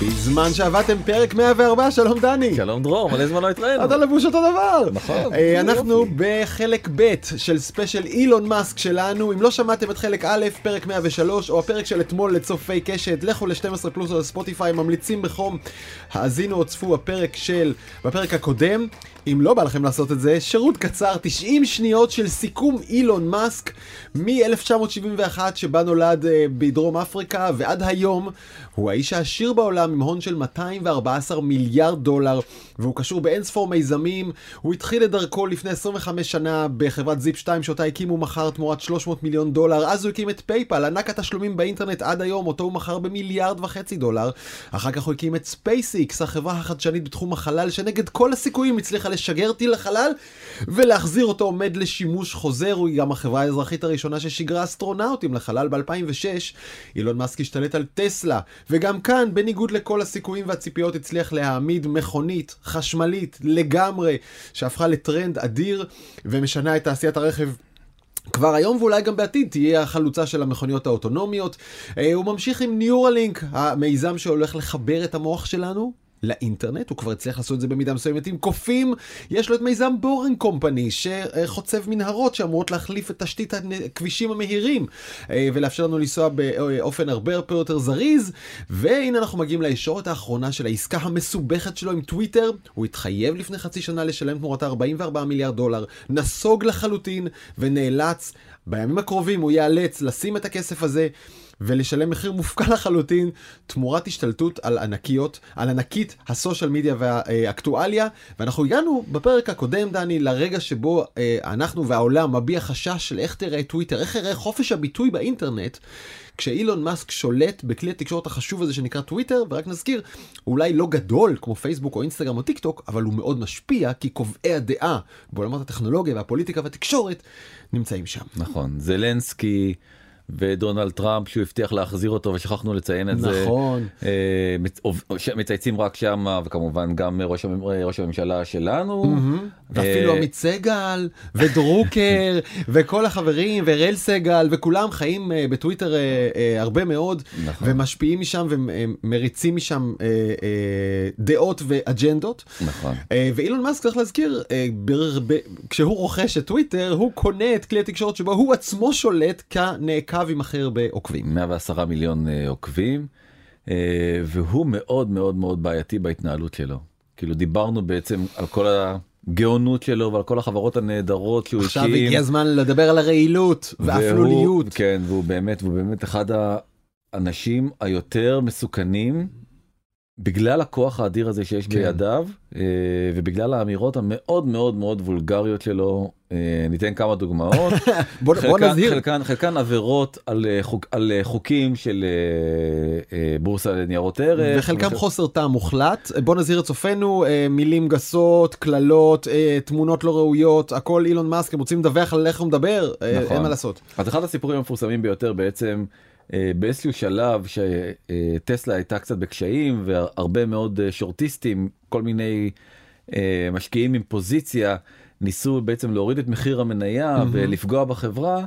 בזמן שעבדתם, פרק 104, שלום דני. שלום דרור, מלא זמן לא התראינו. אתה לבוש אותו דבר. נכון. אה, אנחנו בחלק ב' של ספיישל אילון מאסק שלנו. אם לא שמעתם את חלק א', פרק 103, או הפרק של אתמול לצופי קשת, לכו ל-12 פלוס או לספוטיפיי, ממליצים בחום. האזינו או צפו בפרק של, בפרק הקודם. אם לא בא לכם לעשות את זה, שירות קצר, 90 שניות של סיכום אילון מאסק מ-1971 שבה נולד uh, בדרום אפריקה ועד היום הוא האיש העשיר בעולם עם הון של 214 מיליארד דולר והוא קשור באין ספור מיזמים. הוא התחיל את דרכו לפני 25 שנה בחברת Zip2 שאותה הקימו מכר תמורת 300 מיליון דולר, אז הוא הקים את PayPal, ענק התשלומים באינטרנט עד היום, אותו הוא מכר במיליארד וחצי דולר. אחר כך הוא הקים את SpaceX, החברה החדשנית בתחום החלל שנגד כל הסיכויים הצליחה לשגר טיל לחלל ולהחזיר אותו עומד לשימוש חוזר. הוא גם החברה האזרחית הראשונה ששיגרה אסטרונאוטים לחלל ב-2006. אילון מאסק השתלט על טסלה, וגם כאן, בניגוד לכל הסיכויים והציפיות, הצליח להעמיד מכונית חשמלית לגמרי, שהפכה לטרנד אדיר ומשנה את תעשיית הרכב כבר היום ואולי גם בעתיד תהיה החלוצה של המכוניות האוטונומיות. אה, הוא ממשיך עם Neuralink, המיזם שהולך לחבר את המוח שלנו לאינטרנט, הוא כבר הצליח לעשות את זה במידה מסוימת עם קופים. יש לו את מיזם Boring Company שחוצב מנהרות שאמורות להחליף את תשתית הכבישים המהירים אה, ולאפשר לנו לנסוע באופן הרבה הרבה יותר זריז. והנה אנחנו מגיעים לישורת האחרונה של העסקה המסובכת שלו עם טוויטר. הוא התחייב לפני חצי שנה לשלם תמורתה 44 מיליארד דולר, נסוג לחלוטין ונאלץ, בימים הקרובים הוא ייאלץ לשים את הכסף הזה. ולשלם מחיר מופקע לחלוטין תמורת השתלטות על ענקיות, על ענקית הסושיאל מדיה והאקטואליה. ואנחנו הגענו בפרק הקודם, דני, לרגע שבו אה, אנחנו והעולם מביע חשש של איך תראה טוויטר, איך יראה חופש הביטוי באינטרנט. כשאילון מאסק שולט בכלי התקשורת החשוב הזה שנקרא טוויטר, ורק נזכיר, הוא אולי לא גדול כמו פייסבוק או אינסטגרם או טיק טוק, אבל הוא מאוד משפיע, כי קובעי הדעה בעולמות הטכנולוגיה והפוליטיקה והתקשורת נמצאים שם. נכון, זלנסקי. ודונלד טראמפ שהוא הבטיח להחזיר אותו ושכחנו לציין את זה. נכון. אה, מצייצים רק שם וכמובן גם ראש, ראש הממשלה שלנו. ואפילו עמית סגל ודרוקר וכל החברים ואראל סגל וכולם חיים אה, בטוויטר אה, הרבה מאוד נכון. ומשפיעים משם ומריצים משם דעות ואג'נדות. נכון. ואילון מאסק צריך להזכיר כשהוא רוכש את טוויטר הוא קונה את כלי התקשורת שבו הוא עצמו שולט כנעקב. קו עם הכי הרבה עוקבים. 110 מיליון uh, עוקבים, uh, והוא מאוד מאוד מאוד בעייתי בהתנהלות שלו. כאילו דיברנו בעצם על כל הגאונות שלו ועל כל החברות הנהדרות שהוא הקים. עכשיו הגיע הזמן לדבר על הרעילות והאפלוליות. כן, והוא באמת, והוא באמת אחד האנשים היותר מסוכנים בגלל הכוח האדיר הזה שיש כן. בידיו אה, ובגלל האמירות המאוד מאוד מאוד וולגריות שלו אה, ניתן כמה דוגמאות בוא, חלקן, בוא נזהיר חלקן חלקן עבירות על, אה, חוק, על חוקים של בורסה לניירות ערך וחלקם וחל... חוסר טעם מוחלט בוא נזהיר את צופינו מילים גסות קללות תמונות לא ראויות הכל אילון מאסק הם רוצים לדווח על איך הוא מדבר נכון. אין מה לעשות. אז אחד הסיפורים המפורסמים ביותר בעצם. אה, באיזשהו שלב שטסלה הייתה קצת בקשיים והרבה מאוד אה, שורטיסטים כל מיני אה, משקיעים עם פוזיציה ניסו בעצם להוריד את מחיר המניה mm-hmm. ולפגוע בחברה.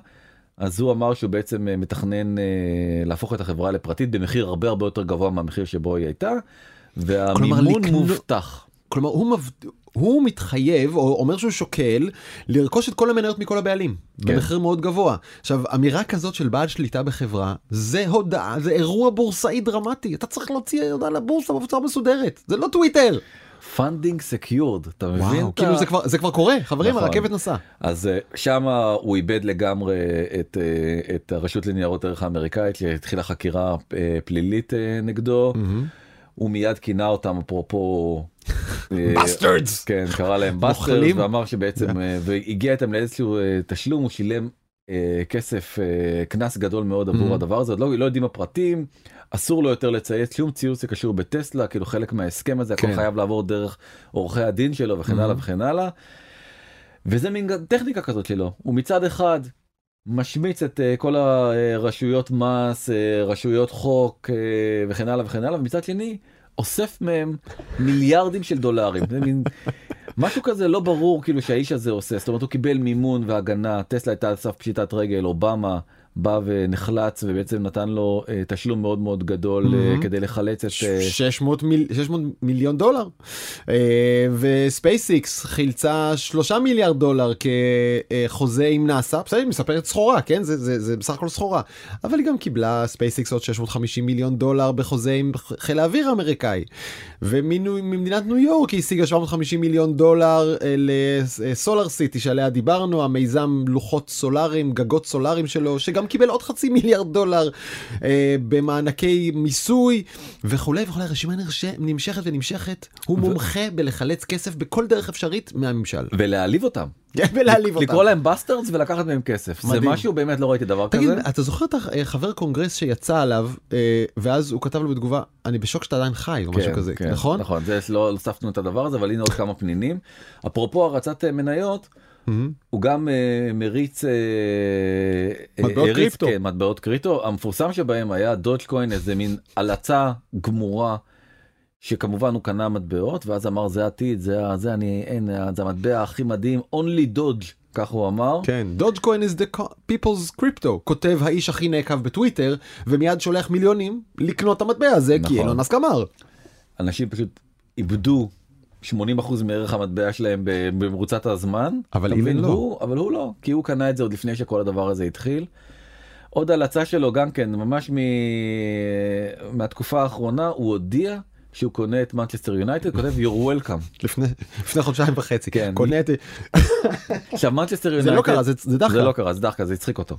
אז הוא אמר שהוא בעצם מתכנן להפוך את החברה לפרטית במחיר הרבה הרבה יותר גבוה מהמחיר שבו היא הייתה והמימון מובטח. כלומר הוא, מב... הוא מתחייב או אומר שהוא שוקל לרכוש את כל המניות מכל הבעלים כן. במחיר מאוד גבוה. עכשיו אמירה כזאת של בעל שליטה בחברה זה הודעה זה אירוע בורסאי דרמטי אתה צריך להוציא הודעה לבורסה בצורה מסודרת זה לא טוויטר. funding secured אתה מבין וואו, כאילו זה כבר זה כבר קורה חברים נכון. הרכבת נסעה אז אה, שם הוא איבד לגמרי את אה, את הרשות לניירות ערך האמריקאית שהתחילה חקירה אה, פלילית נגדו. Mm-hmm. הוא מיד כינה אותם אפרופו bastards כן קרא להם bastards ואמר שבעצם אה, והגיע איתם לאיזשהו אה, תשלום הוא שילם אה, כסף קנס גדול מאוד עבור mm-hmm. הדבר הזה לא, לא יודעים הפרטים אסור לו יותר לצייץ שום ציוץ שקשור בטסלה כאילו חלק מההסכם הזה הכל כן. חייב לעבור דרך עורכי הדין שלו וכן הלאה mm-hmm. וכן הלאה. וזה מין טכניקה כזאת שלו הוא מצד אחד משמיץ את uh, כל הרשויות מס, uh, רשויות חוק uh, וכן הלאה וכן הלאה, ומצד שני אוסף מהם מיליארדים של דולרים. משהו כזה לא ברור כאילו שהאיש הזה עושה, זאת אומרת הוא קיבל מימון והגנה, טסלה הייתה על סף פשיטת רגל, אובמה בא ונחלץ ובעצם נתן לו uh, תשלום מאוד מאוד גדול mm-hmm. uh, כדי לחלץ את... Uh... 600, מיל... 600 מיליון דולר. Uh, וספייסיקס חילצה 3 מיליארד דולר כחוזה עם נאסא, בסדר, היא מספקת סחורה, כן? זה, זה, זה בסך הכל סחורה. אבל היא גם קיבלה ספייסיקס עוד 650 מיליון דולר בחוזה עם חיל האוויר האמריקאי. וממדינת ניו יורק היא השיגה 750 מיליון דולר uh, לסולאר סיטי שעליה דיברנו, המיזם לוחות סולאריים, גגות סולאריים שלו, שגם קיבל עוד חצי מיליארד דולר אה, במענקי מיסוי וכולי וכולי, הרשימה נמשכת ונמשכת, הוא ו... מומחה בלחלץ כסף בכל דרך אפשרית מהממשל. ולהעליב אותם. ולהעליב אותם. לקרוא להם bastards ולקחת מהם כסף. מדהים. זה משהו באמת לא ראיתי דבר תגיד, כזה. תגיד, אתה זוכר את החבר קונגרס שיצא עליו אה, ואז הוא כתב לו בתגובה אני בשוק שאתה עדיין חי או כן, משהו כזה, כן, נכון? נכון, זה לא הוספנו את הדבר הזה אבל הנה עוד כמה פנינים. אפרופו הרצת מניות. הוא גם uh, מריץ uh, מטבעות הריץ, קריפטו. כן, מטבעות קריפטו המפורסם שבהם היה דודג'קוין איזה מין הלצה גמורה שכמובן הוא קנה מטבעות ואז אמר זה עתיד זה זה אני אין זה המטבע הכי מדהים only דודג' כך הוא אמר. כן, דודג'קוין is the people's crypto, כותב האיש הכי נעקב בטוויטר, ומיד שולח מיליונים לקנות את המטבע הזה, נכון. כי אילון מאסק אמר. אנשים פשוט איבדו 80% מערך המטבע שלהם במרוצת הזמן אבל אילן לא. הוא, אבל הוא לא כי הוא קנה את זה עוד לפני שכל הדבר הזה התחיל. עוד הלצה שלו גם כן ממש מ... מהתקופה האחרונה הוא הודיע שהוא קונה את מנצ'סטר יונייטד כותב you're welcome. לפני לפני חודשיים וחצי כן. קונה את עכשיו מנצ'סטר יונייטד זה לא קרה זה דאחקה. זה לא קרה זה דאחקה זה הצחיק אותו.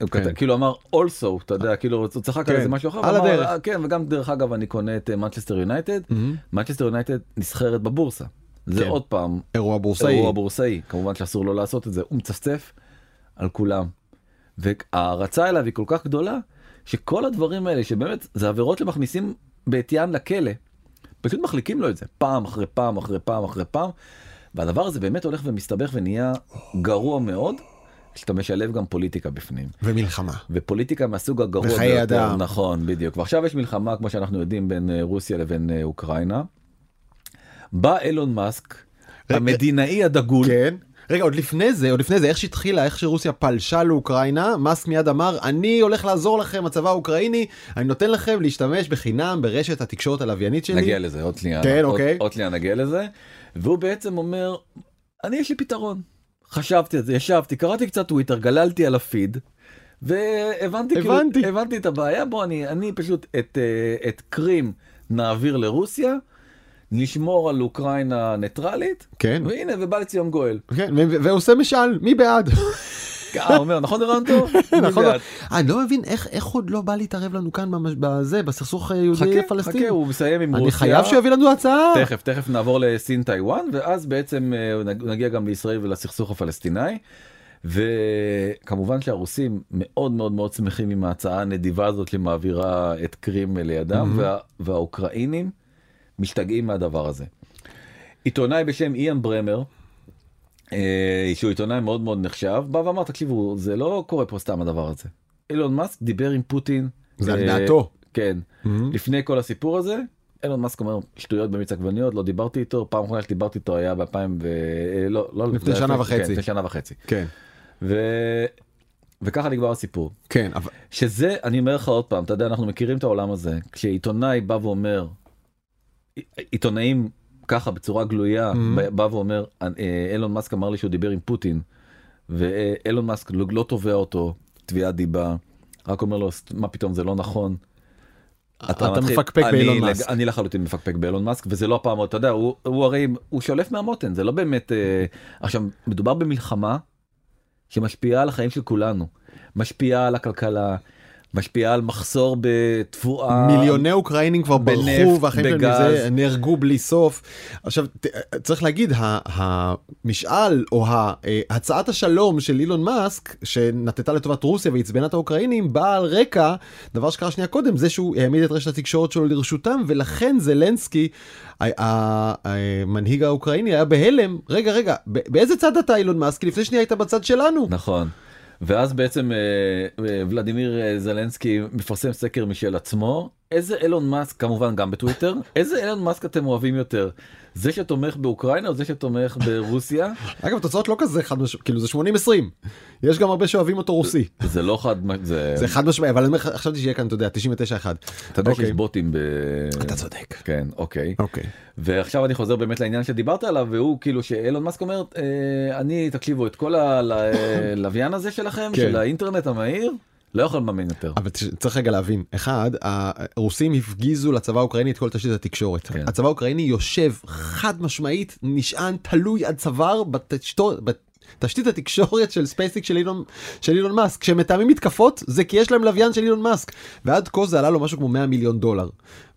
הוא כן. כאילו אמר also אתה יודע כאילו הוא צחק על איזה כן. משהו אחר על הדרך אה, כן וגם דרך אגב אני קונה את מנצ'סטר יונייטד מנצ'סטר יונייטד נסחרת בבורסה זה כן. עוד פעם אירוע בורסאי אירוע בורסאי כמובן שאסור לו לעשות את זה הוא מצפצף על כולם. וההערצה אליו היא כל כך גדולה שכל הדברים האלה שבאמת זה עבירות שמכניסים בעטיין לכלא פשוט מחליקים לו את זה פעם אחרי פעם אחרי פעם אחרי פעם. והדבר הזה באמת הולך ומסתבך ונהיה גרוע מאוד. שאתה משלב גם פוליטיקה בפנים. ומלחמה. ופוליטיקה מהסוג הגרוע ביותר. וחיי אדם. נכון, בדיוק. ועכשיו יש מלחמה, כמו שאנחנו יודעים, בין אה, רוסיה לבין אה, אוקראינה. בא אילון מאסק, המדינאי הדגול. כן. רגע עוד לפני זה עוד לפני זה איך שהתחילה איך שרוסיה פלשה לאוקראינה מאסק מיד אמר אני הולך לעזור לכם הצבא האוקראיני אני נותן לכם להשתמש בחינם ברשת התקשורת הלוויינית שלי. נגיע לזה עוד שנייה. כן אוקיי. עוד שנייה נגיע לזה. והוא בעצם אומר אני יש לי פתרון. חשבתי על זה, ישבתי, קראתי קצת טוויטר, גללתי על הפיד, והבנתי כאילו, הבנתי את הבעיה, בוא אני, אני פשוט את, אה, את קרים נעביר לרוסיה, נשמור על אוקראינה ניטרלית, כן, והנה ובא לציון גואל. כן, ועושה משאל, מי בעד? אה, אומר נכון ערן טוב? נכון. אני לא מבין איך עוד לא בא להתערב לנו כאן בזה בסכסוך יהודי פלסטיני. חכה הוא מסיים עם רוסיה. אני חייב שיביא לנו הצעה. תכף תכף נעבור לסין טיוואן ואז בעצם אה, נגיע גם לישראל ולסכסוך הפלסטיני. וכמובן שהרוסים מאוד מאוד מאוד שמחים עם ההצעה הנדיבה הזאת שמעבירה את קרים לידם וה, והאוקראינים משתגעים מהדבר הזה. עיתונאי בשם איאן ברמר שהוא עיתונאי מאוד מאוד נחשב בא ואמר תקשיבו זה לא קורה פה סתם הדבר הזה. אילון מאסק דיבר עם פוטין. זה על דעתו. כן. לפני כל הסיפור הזה אילון מאסק אומר שטויות במיץ עגבניות לא דיברתי איתו פעם אחרונה שדיברתי איתו היה ב-2000 ו... לא, לא לפני שנה וחצי. כן, לפני שנה וחצי. כן. ו... וככה נגמר הסיפור. כן אבל שזה אני אומר לך עוד פעם אתה יודע אנחנו מכירים את העולם הזה כשעיתונאי בא ואומר עיתונאים ככה בצורה גלויה mm-hmm. בא ואומר אה, אילון מאסק אמר לי שהוא דיבר עם פוטין ואילון מאסק לא, לא תובע אותו תביעת דיבה רק אומר לו מה פתאום זה לא נכון. אתה, אתה מתחיל, מפקפק באילון מאסק. אני לחלוטין מפקפק באילון מאסק וזה לא הפעם אתה יודע הוא, הוא הרי הוא שולף מהמותן זה לא באמת אה, עכשיו מדובר במלחמה שמשפיעה על החיים של כולנו משפיעה על הכלכלה משפיעה על מחסור בתבואה. מיליוני אוקראינים כבר ברחו והחיים שלהם מזה נהרגו בלי סוף. עכשיו צריך להגיד המשאל או הצעת השלום של אילון מאסק שנטטה לטובת רוסיה ועצבנה את האוקראינים באה על רקע דבר שקרה שנייה קודם זה שהוא העמיד את רשת התקשורת שלו לרשותם ולכן זלנסקי המנהיג האוקראיני היה בהלם. רגע רגע באיזה צד אתה אילון מאסק? לפני שנייה היית בצד שלנו. נכון. ואז בעצם אה, אה, ולדימיר אה, זלנסקי מפרסם סקר משל עצמו איזה אילון מאסק כמובן גם בטוויטר איזה אילון מאסק אתם אוהבים יותר? זה שתומך באוקראינה או זה שתומך ברוסיה? אגב תוצאות לא כזה חד משמעי כאילו זה 80 20 יש גם הרבה שאוהבים אותו רוסי. זה לא חד זה זה חד משמעי אבל אני חשבתי שיהיה כאן אתה יודע 99 1 אתה יודע שיש אוקיי. בוטים ב... אתה צודק. כן אוקיי. אוקיי. ועכשיו אני חוזר באמת לעניין שדיברת עליו והוא כאילו שאילון מאסק אומר אה, אני תקשיבו את כל הלוויין הזה שלכם כן. של האינטרנט המהיר. לא יכול לממן יותר. אבל צריך רגע להבין, אחד, הרוסים הפגיזו לצבא האוקראיני את כל תשתית התקשורת. כן. הצבא האוקראיני יושב חד משמעית, נשען, תלוי עד צוואר בתשתו, תשתית התקשורת של ספייסיקס של אילון, של אילון מאסק. כשהם מתאמים מתקפות זה כי יש להם לוויין של אילון מאסק. ועד כה זה עלה לו משהו כמו 100 מיליון דולר.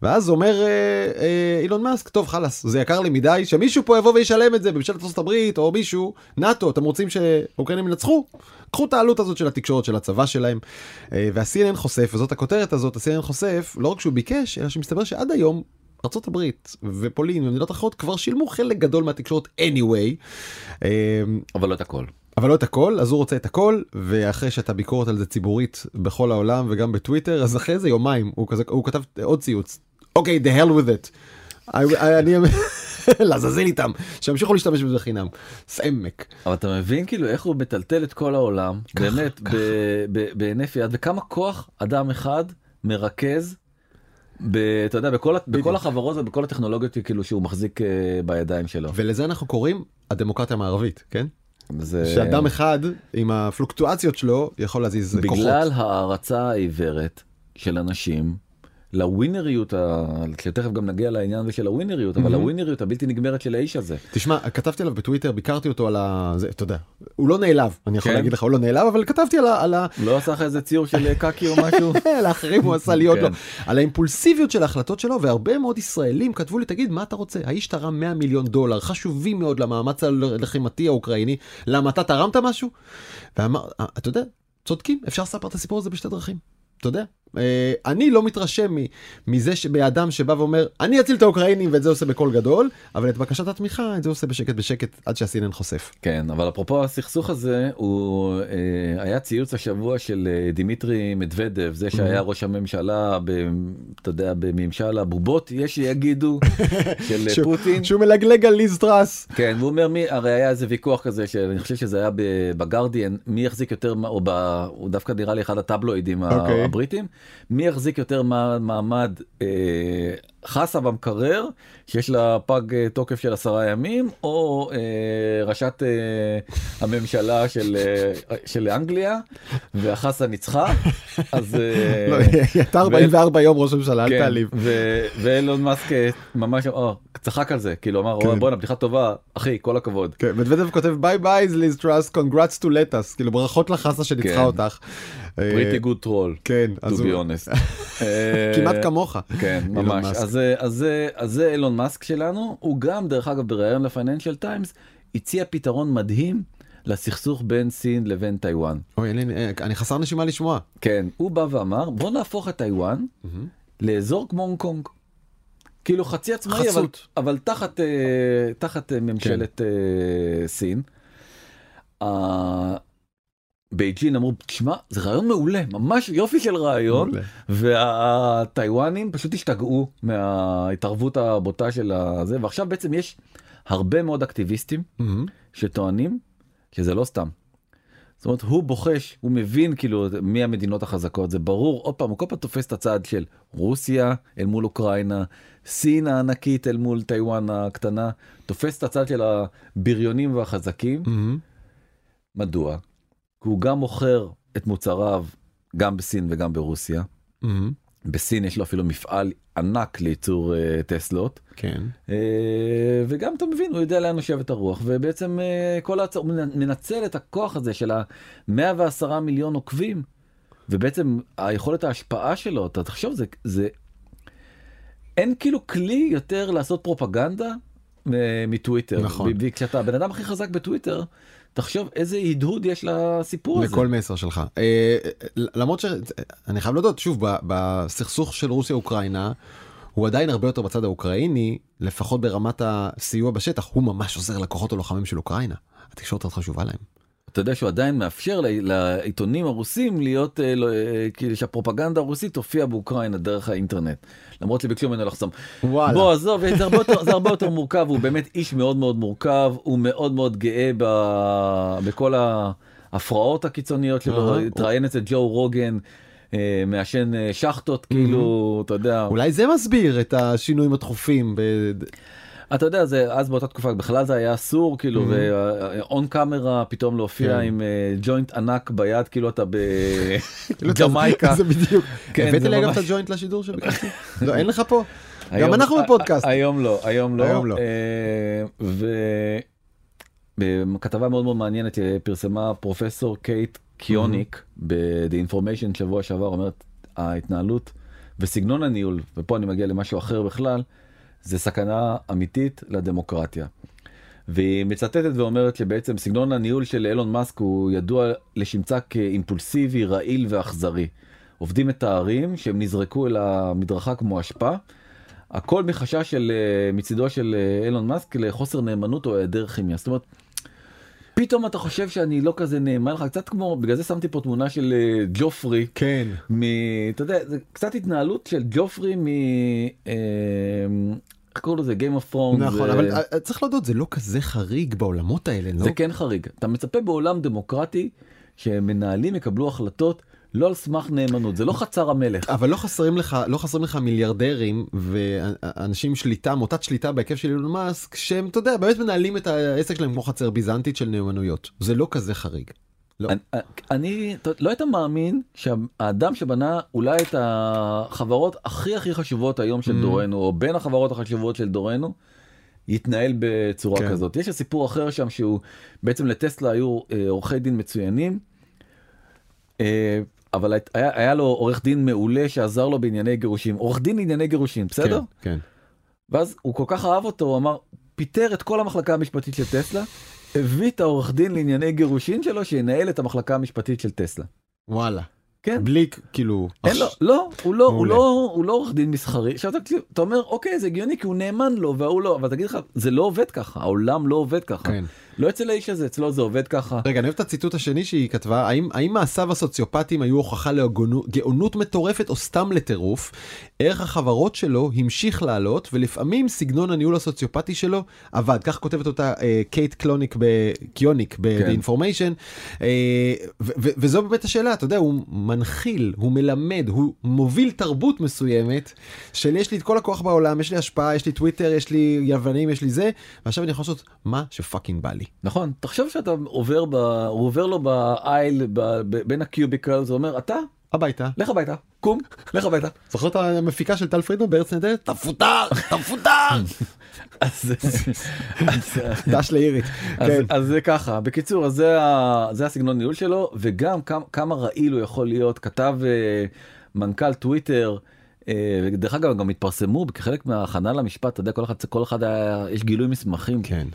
ואז אומר אה, אה, אילון מאסק, טוב חלאס, זה יקר לי מדי, שמישהו פה יבוא וישלם את זה בממשלת ארצות הברית או מישהו, נאטו, אתם רוצים שאוקראינים ינצחו? קחו את העלות הזאת של התקשורת של הצבא שלהם. אה, וה-CNN חושף, וזאת הכותרת הזאת, ה-CNN חושף, לא רק שהוא ביקש, אלא שמסתבר שעד היום הברית ופולין ומדינות אחרות כבר שילמו חלק גדול מהתקשורת anyway. אה, אבל לא את הכל. אבל לא את הכל אז הוא רוצה את הכל ואחרי שאתה ביקורת על זה ציבורית בכל העולם וגם בטוויטר אז אחרי זה יומיים הוא כזה הוא כתב עוד ציוץ אוקיי okay, the hell with it. אני לעזאזל איתם שימשיכו להשתמש בזה חינם סעמק. אבל אתה מבין כאילו איך הוא מטלטל את כל העולם באמת בהינף יד וכמה כוח אדם אחד מרכז אתה יודע, בכל, בכל החברות ובכל הטכנולוגיות כאילו שהוא מחזיק uh, בידיים שלו. ולזה אנחנו קוראים הדמוקרטיה המערבית, כן? זה... שאדם אחד עם הפלוקטואציות שלו יכול להזיז בגלל כוחות. בגלל הערצה העיוורת של אנשים לווינריות, תכף גם נגיע לעניין הזה של הווינריות, אבל הווינריות הבלתי נגמרת של האיש הזה. תשמע, כתבתי עליו בטוויטר, ביקרתי אותו על ה... זה, אתה יודע, הוא לא נעלב, אני יכול כן? להגיד לך, הוא לא נעלב, אבל כתבתי על ה... לא עשה לך איזה ציור של קקי או משהו? לאחרים הוא עשה לי עוד לא. על האימפולסיביות של ההחלטות שלו, והרבה מאוד ישראלים כתבו לי, תגיד, מה אתה רוצה? האיש תרם 100 מיליון דולר, חשובים מאוד למאמץ הלחימתי האוקראיני, למה אתה תרמת משהו? ואמר, אתה יודע, צודקים, אפשר לספר את הסיפור הזה בשתי דרכים. אתה יודע, אה, אני לא מתרשם מזה שבאדם שבא ואומר אני אציל את האוקראינים ואת זה עושה בקול גדול אבל את בקשת התמיכה את זה עושה בשקט בשקט עד שה-CNN חושף. כן אבל אפרופו הסכסוך הזה הוא אה, היה ציוץ השבוע של אה, דימיטרי מדבדב זה שהיה. ראש הממשלה אתה יודע בממשל הבובות יש שיגידו של פוטין שהוא מלגלג על ליז טראס. כן הוא אומר מי הרי היה איזה ויכוח כזה שאני חושב שזה היה בגרדיאן מי יחזיק יותר או דווקא נראה לי אחד הטבלואידים. אוקיי. הבריטים. מי יחזיק יותר מעמד אה, חסה במקרר שיש לה פג אה, תוקף של עשרה ימים או אה, ראשת אה, הממשלה של אה, של אנגליה והחסה ניצחה אז אה, לא, היא הייתה 44 יום ראש הממשלה אל כן, תעליב ואילון מאסק אה, ממש או, צחק על זה כאילו אמר כן. בואנה בדיחה טובה אחי כל הכבוד. כן, מדוודב כותב bye bye ליז טראס congrats to lettuce כאילו ברכות לחסה שניצחה כן. אותך. pretty good troll. כן. to be honest. כמעט כמוך. כן ממש אז זה אילון מאסק שלנו הוא גם דרך אגב בריאיון לפייננשל טיימס הציע פתרון מדהים. לסכסוך בין סין לבין טיוואן. אוי, אני, אני חסר נשימה לשמוע. כן, הוא בא ואמר בוא נהפוך את טיוואן mm-hmm. לאזור כמו הונג קונג. כאילו חצי עצמאי אבל, אבל תחת, uh, תחת uh, ממשלת כן. סין. בייג'ין אמרו תשמע זה רעיון מעולה ממש יופי של רעיון והטיוואנים פשוט השתגעו מההתערבות הבוטה של הזה ועכשיו בעצם יש הרבה מאוד אקטיביסטים mm-hmm. שטוענים שזה לא סתם. זאת אומרת הוא בוחש הוא מבין כאילו מי המדינות החזקות זה ברור עוד פעם הוא כל פעם תופס את הצד של רוסיה אל מול אוקראינה סין הענקית אל מול טיוואן הקטנה תופס את הצד של הבריונים והחזקים. Mm-hmm. מדוע? כי הוא גם מוכר את מוצריו גם בסין וגם ברוסיה. Mm-hmm. בסין יש לו אפילו מפעל ענק לייצור uh, טסלות. כן. Uh, וגם אתה מבין הוא יודע לאן יושבת הרוח ובעצם uh, כל הצ... הוא מנצל את הכוח הזה של ה-110 מיליון עוקבים ובעצם היכולת ההשפעה שלו אתה תחשוב זה זה אין כאילו כלי יותר לעשות פרופגנדה מטוויטר. נכון. כשאתה בן אדם הכי חזק בטוויטר תחשוב איזה הדהוד יש לסיפור הזה. לכל מסר שלך. אה, למרות שאני חייב להודות שוב בסכסוך של רוסיה אוקראינה. הוא עדיין הרבה יותר בצד האוקראיני לפחות ברמת הסיוע בשטח הוא ממש עוזר לכוחות הלוחמים של אוקראינה. התקשורת הזאת חשובה להם. אתה יודע שהוא עדיין מאפשר לעיתונים הרוסים להיות אה, לא, אה, כאילו שהפרופגנדה הרוסית תופיע באוקראינה דרך האינטרנט. למרות שביקשו ממנו לחסום. וואלה. בוא עזוב זה הרבה יותר זה הרבה יותר מורכב הוא באמת איש מאוד מאוד מורכב הוא מאוד מאוד גאה ב, בכל ההפרעות הקיצוניות שלו התראיין אצל ג'ו רוגן. אה, מעשן שחטות כאילו אתה יודע אולי זה מסביר את השינויים התכופים. אתה יודע זה אז באותה תקופה בכלל זה היה אסור כאילו ואון קאמרה פתאום להופיע כן. עם אה, ג'וינט ענק ביד כאילו אתה בג'מייקה. זה בדיוק. כן, הבאתי לי גם את הג'וינט לשידור שביקשתי. לא אין לך פה. גם אנחנו בפודקאסט. היום לא היום לא. היום לא. אה, בכתבה מאוד מאוד מעניינת אה, פרסמה פרופסור קייט קיוניק ב-The Information שבוע שעבר אומרת ההתנהלות וסגנון הניהול ופה אני מגיע למשהו אחר בכלל. זה סכנה אמיתית לדמוקרטיה. והיא מצטטת ואומרת שבעצם סגנון הניהול של אילון מאסק הוא ידוע לשמצה כאימפולסיבי, רעיל ואכזרי. עובדים מתארים שהם נזרקו אל המדרכה כמו אשפה. הכל מחשש של אה, מצידו של אה, אילון מאסק לחוסר נאמנות או היעדר כימיה. זאת אומרת, פתאום אתה חושב שאני לא כזה נאמן לך קצת כמו בגלל זה שמתי פה תמונה של אה, ג'ופרי כן מ... אתה יודע זה קצת התנהלות של ג'ופרי מ... איך קוראים לזה Game of Thrones. נכון, אבל אה, צריך להודות, זה לא כזה חריג בעולמות האלה, לא? זה כן חריג. אתה מצפה בעולם דמוקרטי שמנהלים יקבלו החלטות לא על סמך נאמנות, זה לא חצר המלך. אבל לא חסרים לך, לא חסרים לך מיליארדרים ואנשים שליטה, מוטת שליטה בהיקף של אילון מאסק, שהם, אתה יודע, באמת מנהלים את העסק שלהם כמו חצר ביזנטית של נאמנויות. זה לא כזה חריג. לא. אני, אני לא היית מאמין שהאדם שבנה אולי את החברות הכי הכי חשובות היום של mm. דורנו או בין החברות החשובות של דורנו. יתנהל בצורה כן. כזאת יש סיפור אחר שם שהוא בעצם לטסלה היו אה, עורכי דין מצוינים. אה, אבל היה, היה לו עורך דין מעולה שעזר לו בענייני גירושים עורך דין לענייני גירושים בסדר כן, כן. ואז הוא כל כך אהב אותו הוא אמר פיטר את כל המחלקה המשפטית של טסלה הביא את העורך דין לענייני גירושין שלו שינהל את המחלקה המשפטית של טסלה. וואלה. כן. בלי כאילו אין לו לא הוא לא הוא לא הוא לא עורך דין מסחרי עכשיו אתה, אתה אומר אוקיי זה הגיוני כי הוא נאמן לו והוא לא אבל תגיד לך זה לא עובד ככה העולם לא עובד ככה. כן. לא אצל האיש הזה אצלו זה עובד ככה. רגע אני אוהב את הציטוט השני שהיא כתבה האם האם מעשיו הסוציופטיים היו הוכחה לגאונות מטורפת או סתם לטירוף. ערך החברות שלו המשיך לעלות ולפעמים סגנון הניהול הסוציופטי שלו עבד כך כותבת אותה אה, קייט קלוניק בקיוניק ב-Information כן. אה, וזו באמת השאלה אתה יודע הוא מנחיל הוא מלמד הוא מוביל תרבות מסוימת של יש לי את כל הכוח בעולם יש לי השפעה יש לי טוויטר יש לי לוויינים יש לי זה ועכשיו אני יכול לעשות מה שפאקינג בא לי. לי. נכון, תחשוב שאתה עובר, ב... הוא עובר לו באייל ב... ב... בין הקיוביקל, זה אומר אתה הביתה. לך הביתה, קום, לך הביתה. זוכר את המפיקה של טל פרידמן בארץ נהדרת? אתה מפוטר. אז דש לאירית. כן. אז זה ככה, בקיצור, אז זה הסגנון ניהול שלו, וגם כמה רעיל הוא יכול להיות, כתב אה, מנכ"ל טוויטר. אה, דרך אגב גם התפרסמו כחלק מההכנה למשפט אתה יודע כל אחד כל אחד היה יש גילוי מסמכים כן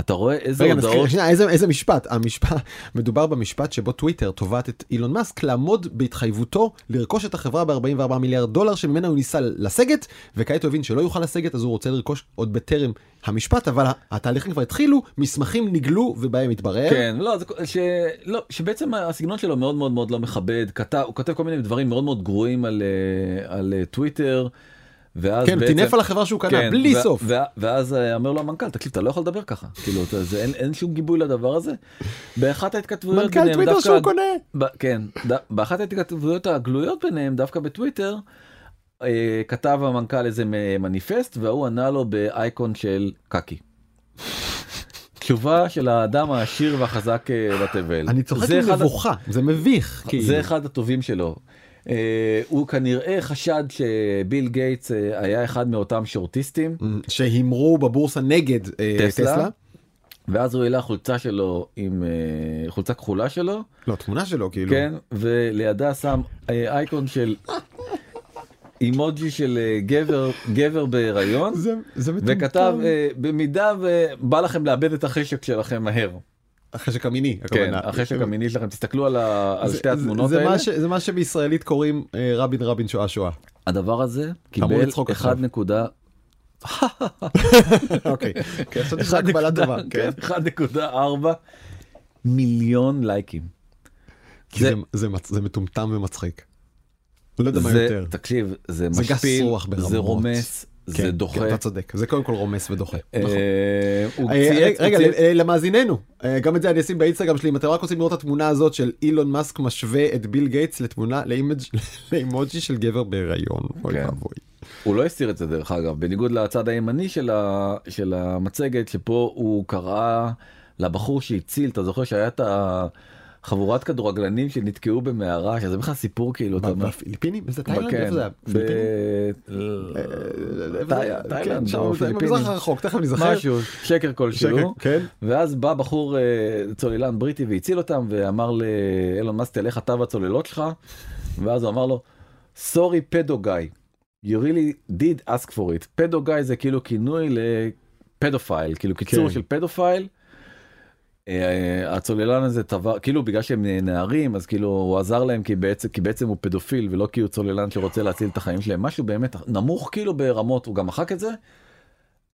אתה רואה איזה רגע, הודעות... שנייה, איזה, איזה משפט? המשפט, מדובר במשפט שבו טוויטר תובעת את אילון מאסק לעמוד בהתחייבותו לרכוש את החברה ב-44 מיליארד דולר שממנה הוא ניסה לסגת, וכעת הוא הבין שלא יוכל לסגת אז הוא רוצה לרכוש עוד בטרם המשפט, אבל התהליכים כבר התחילו, מסמכים נגלו ובהם התברר. כן, לא, זה, ש, לא, שבעצם הסגנון שלו מאוד מאוד מאוד לא מכבד, כתב, הוא כותב כל מיני דברים מאוד מאוד גרועים על, אה, על אה, טוויטר. ואז כן, בעצם, טינף על החברה שהוא קנה כן, בלי ו- סוף. ו- ואז אה, אומר לו המנכ"ל תקשיב אתה לא יכול לדבר ככה כאילו אתה, זה, אין, אין שום גיבוי לדבר הזה. באחת ההתכתבויות מנכ"ל טוויטר דווקא, שהוא קונה. ב- כן, ד- באחת ההתכתבויות הגלויות ביניהם דווקא בטוויטר אה, כתב המנכ"ל איזה מניפסט והוא ענה לו באייקון של קקי. תשובה של האדם העשיר והחזק אה, בתבל. אני צוחק מבוכה, זה מביך. זה כאילו. אחד הטובים שלו. אה, הוא כנראה חשד שביל גייטס אה, היה אחד מאותם שורטיסטים שהימרו בבורסה נגד אה, טסלה. ואז הוא העלה חולצה שלו עם חולצה כחולה שלו. לא תמונה שלו כאילו. כן ולידה שם אייקון של אימוג'י של גבר גבר בהיריון זה, זה וכתב במידה ובא לכם לאבד את החשק שלכם מהר. החשק המיני, כן, החשק המיני שלכם, תסתכלו על, ה, על שתי התמונות זה האלה. מה ש, זה מה שבישראלית קוראים אה, רבין רבין שואה שואה. הדבר הזה קיבל 1 נקודה... אוקיי, חשבתי שזה הגבלה טובה. 1.4 כן, מיליון לייקים. כי זה, זה, זה, זה מטומטם ומצחיק. לא יודע מה יותר. תקשיב, זה משפיל, זה רומס, זה כן, דוחה. כן, אתה צודק, זה קודם כל רומס ודוחה. אה, נכון. אה, רגע, למאזיננו, אה, גם את זה אני אשים באינסטגרם שלי, אם אתם רק רוצים לראות את התמונה הזאת של אילון מאסק משווה את ביל גייטס לתמונה, לאימוג'י של גבר בהיריון. אוי כן. ואבוי. הוא לא הסתיר את זה דרך אגב, בניגוד לצד הימני של המצגת, שפה הוא קרא לבחור שהציל, אתה זוכר שהיה את ה... חבורת כדורגלנים שנתקעו במערה שזה בכלל סיפור כאילו בפיליפינים זה תאילנד כן, איפה זה היה? תאילנד במזרח הרחוק תכף נזכר משהו שקר כלשהו כן. ואז בא בחור אה, צוללן בריטי והציל אותם ואמר לאילון מאסק תלך אתה והצוללות שלך ואז הוא אמר לו sorry pedo guy you really did ask for it pedo guy זה כאילו כינוי לפדופייל כאילו קיצור כן. של פדופייל. אה, הצוללן הזה טבע כאילו בגלל שהם נערים אז כאילו הוא עזר להם כי בעצם כי בעצם הוא פדופיל ולא כי הוא צוללן שרוצה להציל את החיים שלהם משהו באמת נמוך כאילו ברמות הוא גם מחק את זה.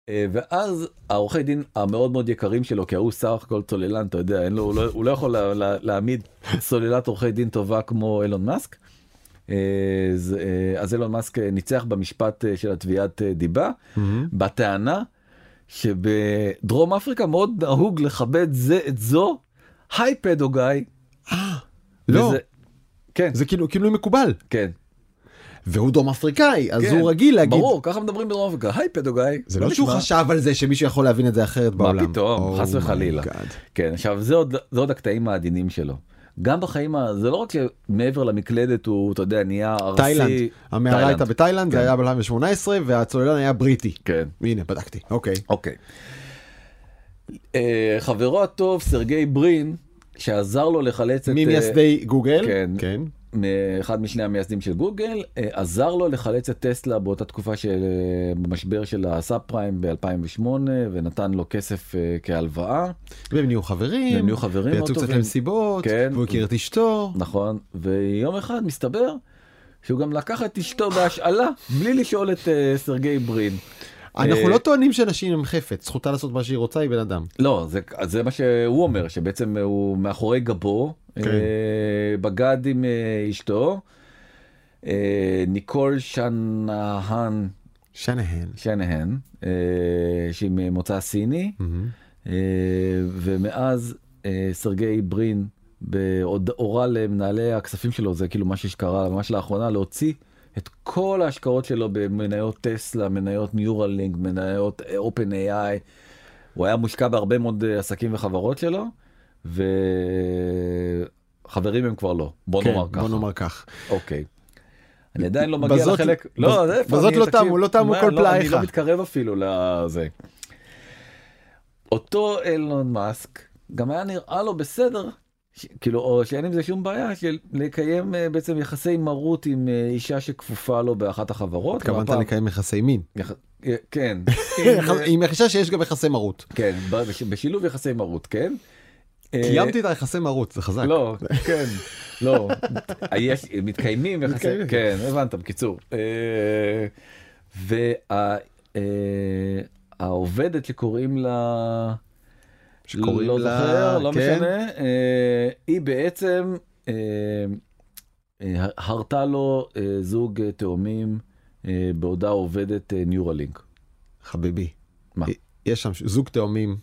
אה, ואז העורכי דין המאוד מאוד יקרים שלו כי הוא סך הכל צוללן אתה יודע אין לו הוא לא, הוא לא יכול לה, לה, להעמיד סוללת עורכי דין טובה כמו אילון מאסק. אה, אז אילון מאסק ניצח במשפט של התביעת דיבה mm-hmm. בטענה. שבדרום אפריקה מאוד נהוג לכבד זה את זו, היי פדו גיא. אה, לא. כן. זה כאילו כאילו מקובל. כן. והוא דרום אפריקאי אז כן, הוא רגיל להגיד ברור ככה מדברים בדרום אפריקה היי פדו גיא. זה לא שהוא חשב על זה שמישהו יכול להבין את זה אחרת בעולם. מה פתאום oh חס וחלילה. כן עכשיו זה עוד זה עוד הקטעים העדינים שלו. גם בחיים זה לא רק שמעבר למקלדת הוא אתה יודע נהיה ארסי. תאילנד. המערה הייתה בתאילנד זה כן. היה ב-2018 והצוללן היה בריטי. כן. הנה בדקתי אוקיי. אוקיי. אה, חברו הטוב סרגי ברין שעזר לו לחלץ את... ממייסדי גוגל. כן. כן. אחד משני המייסדים של גוגל אה, עזר לו לחלץ את טסלה באותה תקופה של אה, במשבר של הסאב פריים ב2008 ונתן לו כסף אה, כהלוואה. והם נהיו חברים, והם נהיו חברים, ויצאו קצת למסיבות, כן, והוא הכיר את אשתו. נכון, ויום אחד מסתבר שהוא גם לקח את אשתו בהשאלה בלי לשאול את סרגי ברין. אנחנו לא טוענים שנשים הם חפץ, זכותה לעשות מה שהיא רוצה, היא בן אדם. לא, זה, זה מה שהוא אומר, שבעצם הוא מאחורי גבו, כן. אה, בגד עם אה, אשתו, אה, ניקול שנהן, שנהן, שנהן, שהיא ממוצא סיני, mm-hmm. ומאז סרגי ברין הורה למנהלי הכספים שלו, זה כאילו משהו שקרה ממש לאחרונה, להוציא את כל ההשקעות שלו במניות טסלה, מניות ניורלינק, מניות אופן איי. הוא היה מושקע בהרבה מאוד עסקים וחברות שלו. וחברים הם כבר לא בוא כן, נאמר ככה. בוא נאמר כך. אוקיי. אני עדיין לא מגיע בזאת, לחלק, לא, בז, בזאת לא תמו, לא תמו כל לא, פלאיך. אני לא מתקרב אפילו לזה. אותו אילון מאסק גם היה נראה לו בסדר, כאילו, או שאין עם זה שום בעיה של לקיים uh, בעצם יחסי מרות עם uh, אישה שכפופה לו באחת החברות. התכוונת לקיים יחסי מין. יח... כן. עם אישה שיש גם יחסי מרות. כן, בשילוב יחסי מרות, כן. קיימתי את היחסי מרות זה חזק. לא, כן, לא, מתקיימים יחסי, כן, הבנת, בקיצור. אה, והעובדת שקוראים לה, שקוראים לא לה, זוכר, לא כן. משנה, אה, היא בעצם אה, הרתה לו זוג תאומים בעודה עובדת ניורלינק. חביבי, מה? יש שם זוג תאומים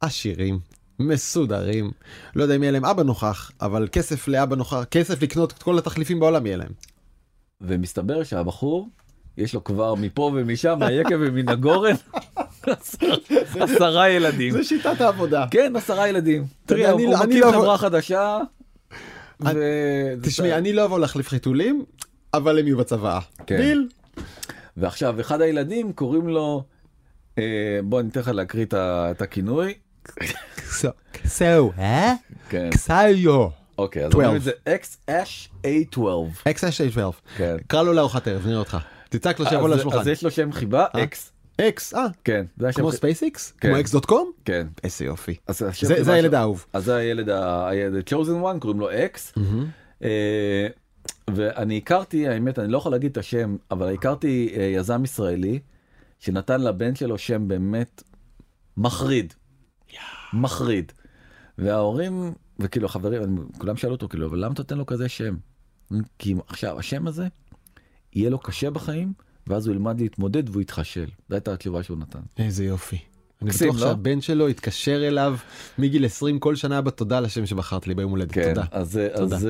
עשירים מסודרים. לא יודע אם יהיה להם אבא נוכח, אבל כסף לאבא נוכח, כסף לקנות את כל התחליפים בעולם יהיה להם. ומסתבר שהבחור, יש לו כבר מפה ומשם, מהיקב ומן הגורן, עשרה ילדים. זה שיטת העבודה. כן, עשרה ילדים. תראי, אני, הוא לא- מקים לא חברה חדשה. תשמעי, אני לא אבוא להחליף חיתולים, אבל הם יהיו בצבא. כן. דיל. ועכשיו, אחד הילדים קוראים לו, אה, בוא אני אתן לך להקריא את הכינוי. קסאו, אה? כן. קסאיו. אוקיי, אז אומרים את זה XH-A12. XH-A12. כן. קרא לו לארוחת ערב, נראה אותך. תצעק לו שיבוא לשולחן. אז יש לו שם חיבה, X. X, אה, כן, כמו ספייסיקס, כמו X dot com, כן, איזה יופי, זה הילד האהוב, אז זה הילד, הילד chosen one קוראים לו אקס, אה, ואני הכרתי, האמת אני לא יכול להגיד את השם, אבל הכרתי אה, יזם ישראלי שנתן לבן שלו שם באמת מחריד. מחריד. וההורים וכאילו החברים כולם שאלו אותו כאילו אבל למה אתה נותן לו כזה שם. כי עכשיו השם הזה יהיה לו קשה בחיים ואז הוא ילמד להתמודד והוא יתחשל. זו הייתה התשובה שהוא נתן. איזה יופי. אני בטוח לא? שהבן שלו יתקשר אליו מגיל 20 כל שנה בתודה לשם שבחרת לי ביום הולדת. כן, תודה. אז, תודה. אז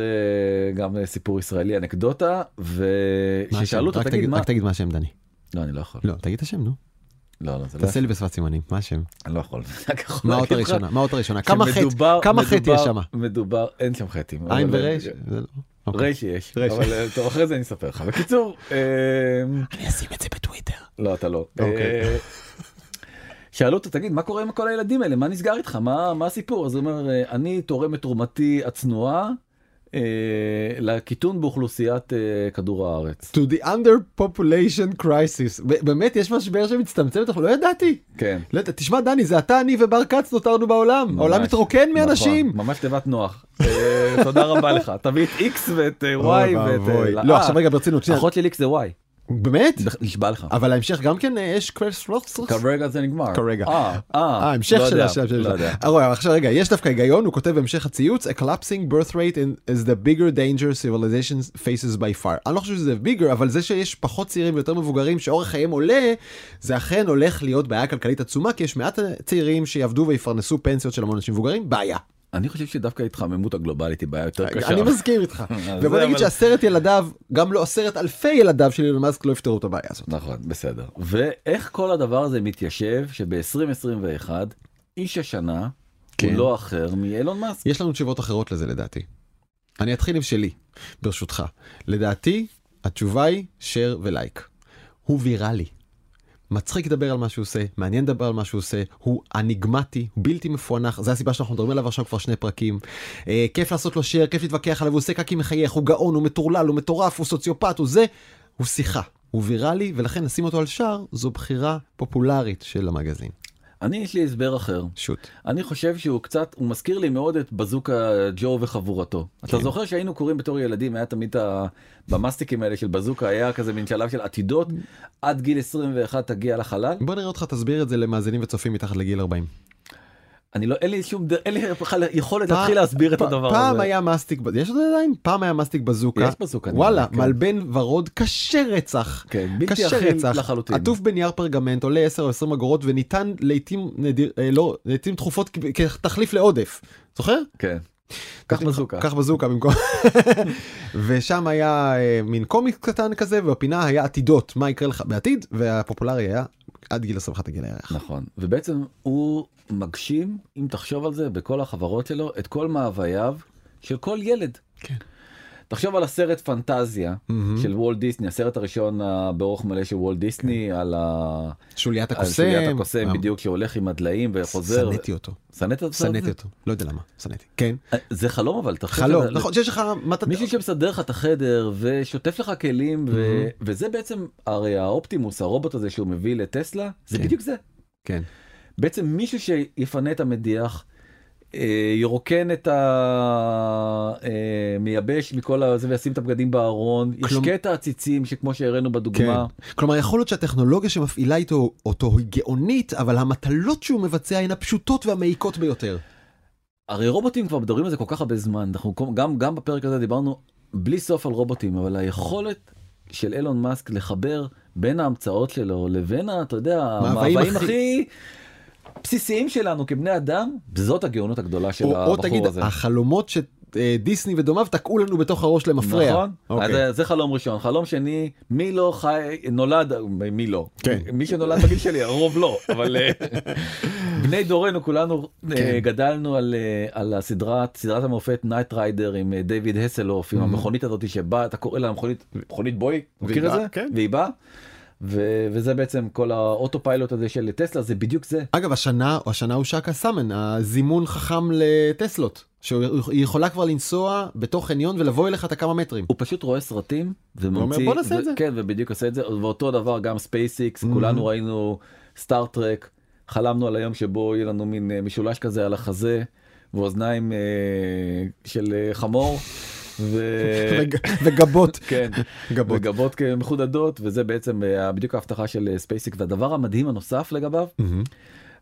גם סיפור ישראלי אנקדוטה וששאלו אותו תגיד מה... רק תגיד מה השם דני. לא אני לא יכול. לא תגיד את השם נו. לא, לא, זה לא... תעשה לי בשפת סימנים, מה השם? אני לא יכול. מה האות הראשונה? מה האות הראשונה? כמה חטא? כמה חטא יש שם? מדובר, אין שם חטאים. עין ורש? אוקיי. רש יש, אבל טוב אחרי זה אני אספר לך. בקיצור. אני אשים את זה בטוויטר. לא, אתה לא. אוקיי. שאלו אותו תגיד מה קורה עם כל הילדים האלה מה נסגר איתך מה מה הסיפור אז הוא אומר אני תורם את תרומתי הצנועה אה, לקיטון באוכלוסיית אה, כדור הארץ. To the under population crisis. באמת יש משבר שמצטמצם אנחנו לא ידעתי. כן. לא, תשמע דני זה אתה אני ובר כץ נותרנו בעולם. ממש, העולם מתרוקן מאנשים. נכון, ממש תיבת נוח. אה, תודה רבה לך. תביא את x ואת y ואת... לא עכשיו רגע ברצינות. אחות של x זה y. באמת? נשבע לך. אבל ההמשך גם כן יש קווסט כרגע זה נגמר. כרגע. אה, אה, המשך של השם. לא יודע. עכשיו רגע יש דווקא היגיון הוא כותב בהמשך הציוץ a collapsing birth rate is the bigger danger civilization faces by far. אני לא חושב שזה bigger אבל זה שיש פחות צעירים ויותר מבוגרים שאורך חייהם עולה זה אכן הולך להיות בעיה כלכלית עצומה כי יש מעט צעירים שיעבדו ויפרנסו פנסיות של המון אנשים מבוגרים בעיה. אני חושב שדווקא ההתחממות הגלובלית היא בעיה יותר קשה. אני מסכים איתך. ובוא נגיד שעשרת ילדיו, גם לא עשרת אלפי ילדיו של אילון מאסק לא יפתרו את הבעיה הזאת. נכון, בסדר. ואיך כל הדבר הזה מתיישב שב-2021 איש השנה הוא כן. לא אחר מאילון מאסק. יש לנו תשובות אחרות לזה לדעתי. אני אתחיל עם שלי, ברשותך. לדעתי, התשובה היא share ולייק. הוא ויראלי. מצחיק לדבר על מה שהוא עושה, מעניין לדבר על מה שהוא עושה, הוא אניגמטי, בלתי מפוענח, זה הסיבה שאנחנו מדברים עליו עכשיו כבר שני פרקים. אה, כיף לעשות לו שייר, כיף להתווכח עליו, הוא עושה קקי מחייך, הוא גאון, הוא מטורלל, הוא מטורף, הוא סוציופט, הוא זה, הוא שיחה, הוא ויראלי, ולכן לשים אותו על שער זו בחירה פופולרית של המגזין. אני יש לי הסבר אחר. שוט. אני חושב שהוא קצת, הוא מזכיר לי מאוד את בזוקה ג'ו וחבורתו. כן. אתה זוכר שהיינו קוראים בתור ילדים, היה תמיד ה... במאסטיקים האלה של בזוקה, היה כזה מין שלב של עתידות, עד גיל 21 תגיע לחלל. בוא נראה אותך תסביר את זה למאזינים וצופים מתחת לגיל 40. אני לא אין לי שום אין לי בכלל יכולת להתחיל להסביר את הדבר הזה. פעם היה מסטיק יש עוד עדיין פעם היה מסטיק בזוקה יש בזוקה וואלה כן. מלבן ורוד קשה רצח כן, בלתי אכיל לחלוטין עטוף בנייר פרגמנט עולה 10 או 20 אגורות וניתן לעיתים נדיר אה, לא לעיתים תכופות כתחליף לעודף זוכר? כן. קח בזוקה. קח בזוקה במקום. ושם היה אה, מין קומיק קטן כזה ובפינה היה עתידות מה יקרה לך בעתיד והפופולרי היה עד גיל 21 הגיל הירח. נכון ובעצם הוא מגשים אם תחשוב על זה בכל החברות שלו את כל מאווייו של כל ילד. כן. תחשוב על הסרט פנטזיה mm-hmm. של וולט דיסני הסרט הראשון באורך מלא של וולט דיסני כן. על ה... שוליית הקוסם, שוליית הקוסם בדיוק שהולך עם הדליים וחוזר. שנאתי אותו. שנאת אותו? שנאתי אותו. לא יודע למה. שנאתי. כן. אה, זה חלום אבל. חלום. נכון שיש לך... מישהו שמסדר לך את החדר ושוטף לך כלים וזה בעצם הרי האופטימוס הרובוט הזה שהוא מביא לטסלה זה כן. בדיוק זה. כן. בעצם מישהו שיפנה את המדיח. אה, ירוקן את המייבש אה, מכל הזה וישים את הבגדים בארון, ישקה את העציצים שכמו שהראינו בדוגמה. כן. כלומר יכול להיות שהטכנולוגיה שמפעילה איתו אותו היא גאונית אבל המטלות שהוא מבצע הן הפשוטות והמעיקות ביותר. הרי רובוטים כבר מדברים על זה כל כך הרבה זמן אנחנו גם גם בפרק הזה דיברנו בלי סוף על רובוטים אבל היכולת של אילון מאסק לחבר בין ההמצאות שלו לבין אתה יודע המאוויים הכי בסיסיים שלנו כבני אדם זאת הגאונות הגדולה של או, הבחור או תגיד, הזה. החלומות שדיסני ודומיו תקעו לנו בתוך הראש למפרע. נכון, okay. אז אוקיי. זה חלום ראשון. חלום שני, מי לא חי, נולד, מי לא? כן. מי שנולד בגיל שלי, הרוב לא, אבל אה, בני דורנו כולנו אה, כן. גדלנו על, אה, על הסדרת, סדרת המופת Knight Rider עם דיוויד האסלהוף, עם mm-hmm. המכונית הזאת שבאה, אתה קורא לה מכונית, מכונית בוי, מכיר את זה? כן. והיא באה. ו- וזה בעצם כל ה autopilot הזה של טסלה זה בדיוק זה. אגב השנה השנה הושקה summon הזימון חכם לטסלות שהיא יכולה כבר לנסוע בתוך חניון ולבוא אליך את הכמה מטרים. הוא פשוט רואה סרטים וממציא בוא נעשה את זה. כן ובדיוק עושה את זה ואותו דבר גם SpaceX mm-hmm. כולנו ראינו Star Trek חלמנו על היום שבו יהיה לנו מין אה, משולש כזה על החזה ואוזניים אה, של אה, חמור. ו... וגבות כן גבות וגבות מחודדות וזה בעצם אה, בדיוק ההבטחה של SpaceX והדבר המדהים הנוסף לגביו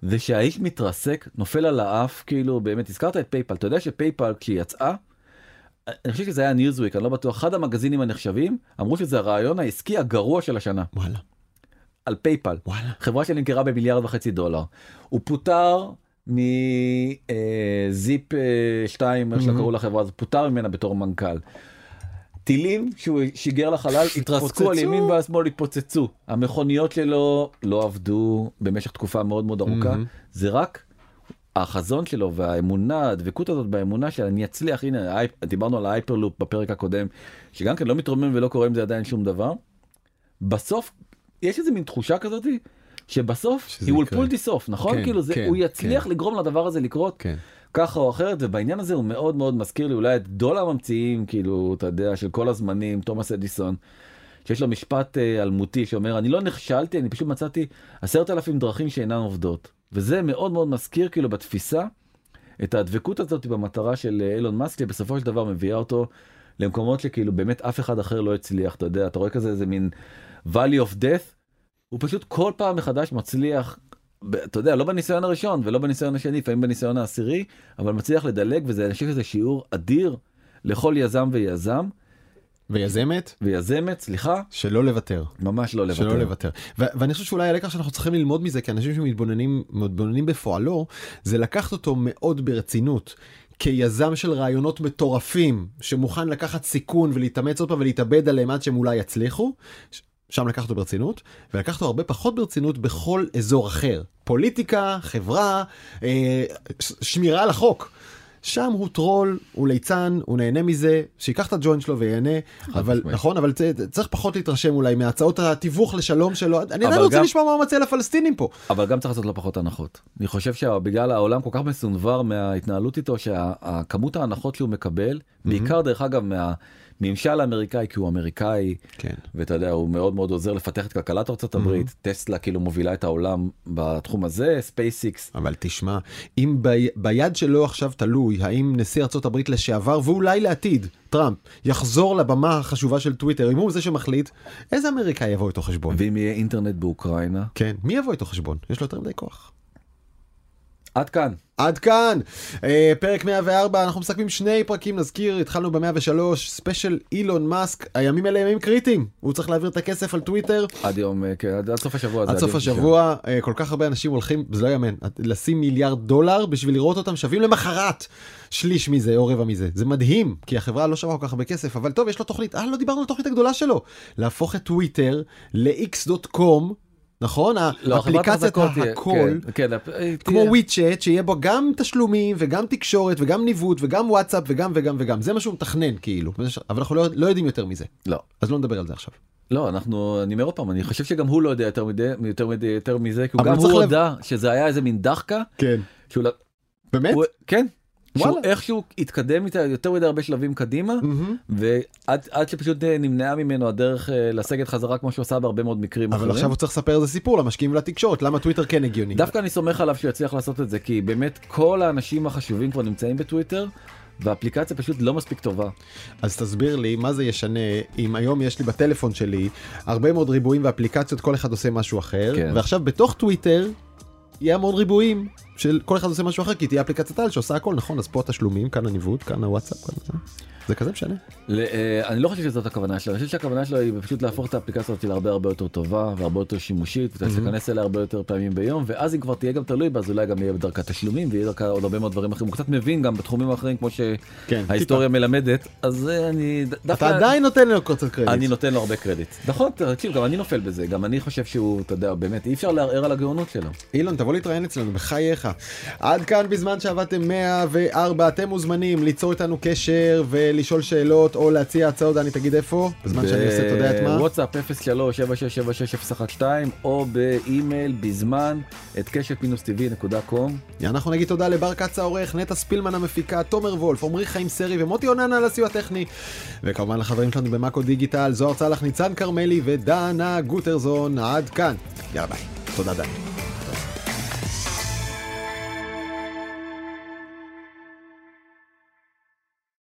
זה שהאיש מתרסק נופל על האף כאילו באמת הזכרת את PayPal אתה יודע ש PayPal כשהיא יצאה. אני חושב שזה היה ניוזוויק אני לא בטוח אחד המגזינים הנחשבים אמרו שזה הרעיון העסקי הגרוע של השנה. וואלה. על PayPal וואלה. חברה שנמכרה במיליארד וחצי דולר הוא פוטר מ Zip 2 איך שקראו לחברה הזאת פוטר ממנה בתור מנכ"ל. טילים שהוא שיגר לחלל התרסקו על ימין ועל שמאל התפוצצו. המכוניות שלו לא עבדו במשך תקופה מאוד מאוד ארוכה. זה רק החזון שלו והאמונה הדבקות הזאת באמונה שאני אצליח. הנה דיברנו על ההייפרלופ בפרק הקודם שגם כן לא מתרומם ולא קורה עם זה עדיין שום דבר. בסוף יש איזה מין תחושה כזאתי שבסוף he will pull this off נכון כן, כאילו זה כן, הוא יצליח כן. לגרום לדבר הזה לקרות כן. ככה או אחרת ובעניין הזה הוא מאוד מאוד מזכיר לי אולי את גדול הממציאים כאילו אתה יודע של כל הזמנים תומאס אדיסון. שיש לו משפט אה, אלמותי שאומר אני לא נכשלתי אני פשוט מצאתי עשרת אלפים דרכים שאינן עובדות וזה מאוד מאוד מזכיר כאילו בתפיסה את הדבקות הזאת במטרה של אה, אילון מאסק שבסופו של דבר מביאה אותו למקומות שכאילו באמת אף אחד אחר לא הצליח אתה יודע אתה רואה כזה איזה מין valley of death הוא פשוט כל פעם מחדש מצליח, אתה יודע, לא בניסיון הראשון ולא בניסיון השני, לפעמים בניסיון העשירי, אבל מצליח לדלג וזה, אני חושב שזה שיעור אדיר לכל יזם ויזם. ויזמת? ויזמת סליחה? שלא לוותר. ממש לא לוותר. שלא לוותר. ו- ואני חושב שאולי הלקח שאנחנו צריכים ללמוד מזה כאנשים שמתבוננים מתבוננים בפועלו זה לקחת אותו מאוד ברצינות כיזם של רעיונות מטורפים שמוכן לקחת סיכון ולהתאמץ עוד פעם ולהתאבד עליהם עד שהם אולי יצליחו שם לקחת אותו ברצינות, ולקחת אותו הרבה פחות ברצינות בכל אזור אחר. פוליטיקה, חברה, אה, שמירה על החוק. שם הוא טרול, הוא ליצן, הוא נהנה מזה, שיקח את הג'וינט שלו ויהנה, אבל נכון, אבל צריך פחות להתרשם אולי מהצעות התיווך לשלום שלו, אני עדיין רוצה לשמוע מה הוא מציע לפלסטינים פה. אבל גם צריך לעשות לו פחות הנחות. אני חושב שבגלל העולם כל כך מסונבר מההתנהלות איתו, שהכמות ההנחות שהוא מקבל, בעיקר דרך אגב מה... ממשל אמריקאי כי הוא אמריקאי כן. ואתה יודע הוא מאוד מאוד עוזר לפתח את כלכלת ארצות הברית. mm-hmm. טסלה כאילו מובילה את העולם בתחום הזה SpaceX אבל תשמע אם ב... ביד שלו עכשיו תלוי האם נשיא ארצות הברית לשעבר ואולי לעתיד טראמפ יחזור לבמה החשובה של טוויטר אם הוא זה שמחליט איזה אמריקאי יבוא איתו חשבון? ואם יהיה אינטרנט באוקראינה? כן מי יבוא איתו חשבון? יש לו יותר מדי כוח. עד כאן. עד כאן, אה, פרק 104, אנחנו מסכמים שני פרקים, נזכיר, התחלנו ב-103, ספיישל אילון מאסק, הימים האלה ימים קריטיים, הוא צריך להעביר את הכסף על טוויטר. עד יום, אה, כן, עד, עד סוף השבוע. עד סוף השבוע, אה, כל כך הרבה אנשים הולכים, זה לא יאמן, לשים מיליארד דולר בשביל לראות אותם שווים למחרת שליש מזה או רבע מזה, זה מדהים, כי החברה לא שווה כל כך הרבה כסף, אבל טוב, יש לו תוכנית, אה, לא דיברנו על התוכנית הגדולה שלו, להפוך את טוויטר ל-x.com. נכון? לא, האפליקציית הכל, כן, כן, כמו וויצ'ט שיהיה בו גם תשלומים וגם תקשורת וגם ניווט וגם וואטסאפ וגם וגם וגם זה מה שהוא מתכנן כאילו אבל אנחנו לא, לא יודעים יותר מזה לא אז לא נדבר על זה עכשיו. לא אנחנו אני אומר עוד פעם אני חושב שגם הוא לא יודע יותר מדי יותר מדי יותר מזה כי גם הוא הודה שזה היה איזה מין דחקה. כן. שהוא... לא- באמת? הוא... כן שהוא איכשהו התקדם איתה יותר מדי הרבה שלבים קדימה. ועד שפשוט אה, נמנעה ממנו הדרך אה, לסגת חזרה כמו שהוא עשה בהרבה מאוד מקרים אבל אחרים. עכשיו הוא צריך לספר איזה סיפור למשקיעים ולתקשורת למה טוויטר כן הגיוני. דווקא אני סומך עליו שהוא יצליח לעשות את זה כי באמת כל האנשים החשובים כבר נמצאים בטוויטר. והאפליקציה פשוט לא מספיק טובה. אז תסביר לי מה זה ישנה אם היום יש לי בטלפון שלי הרבה מאוד ריבועים ואפליקציות כל אחד עושה משהו אחר כן. ועכשיו בתוך טוויטר יהיה המון ריבועים של כל אחד עושה משהו אחר כי תהיה אפליקציית על שעושה הכל. נכון אז פה התשלומים כאן הניווט כאן הוואטסאפ כאן זה. זה כזה משנה. אה, אני לא חושב שזאת הכוונה שלה, אני חושב שהכוונה שלו היא פשוט להפוך את האפליקציה הזאת להרבה הרבה יותר טובה והרבה יותר שימושית ואתה תיכנס אליה הרבה יותר פעמים ביום ואז אם כבר תהיה גם תלוי בה אז אולי גם יהיה בדרכה תשלומים ויהיה דרכה עוד הרבה מאוד דברים אחרים. הוא קצת מבין גם בתחומים האחרים כמו כן, שההיסטוריה מלמדת אז אה, אני דווקא אתה עדיין נותן לו קצת קרדיט. אני נותן לו הרבה קרדיט. נכון תקשיב גם אני נופל בזה. גם אני חושב שהוא אתה יודע באמת אי אפשר לערער על הגאונות שלו. אילון תבוא להתראיין אצלנו בחייך עד כאן בזמן שעבדתם 104 אתם מוזמנים ליצור איתנו קשר ולשאול שאלות או להציע הצעות, דני תגיד איפה? בזמן שאני עושה, אתה יודע את מה? וואטסאפ 03-7676-012 או באימייל בזמן את קשת מינוס טבעי נקודה קום. אנחנו נגיד תודה לבר כץ העורך, נטע ספילמן המפיקה, תומר וולף, עמרי חיים סרי ומוטי אונן על הסיוע הטכני. וכמובן לחברים שלנו במאקו דיגיטל, זוהר צלח, ניצן כרמלי ודנה גוטרזון. עד כאן. יאללה ביי. תודה דני.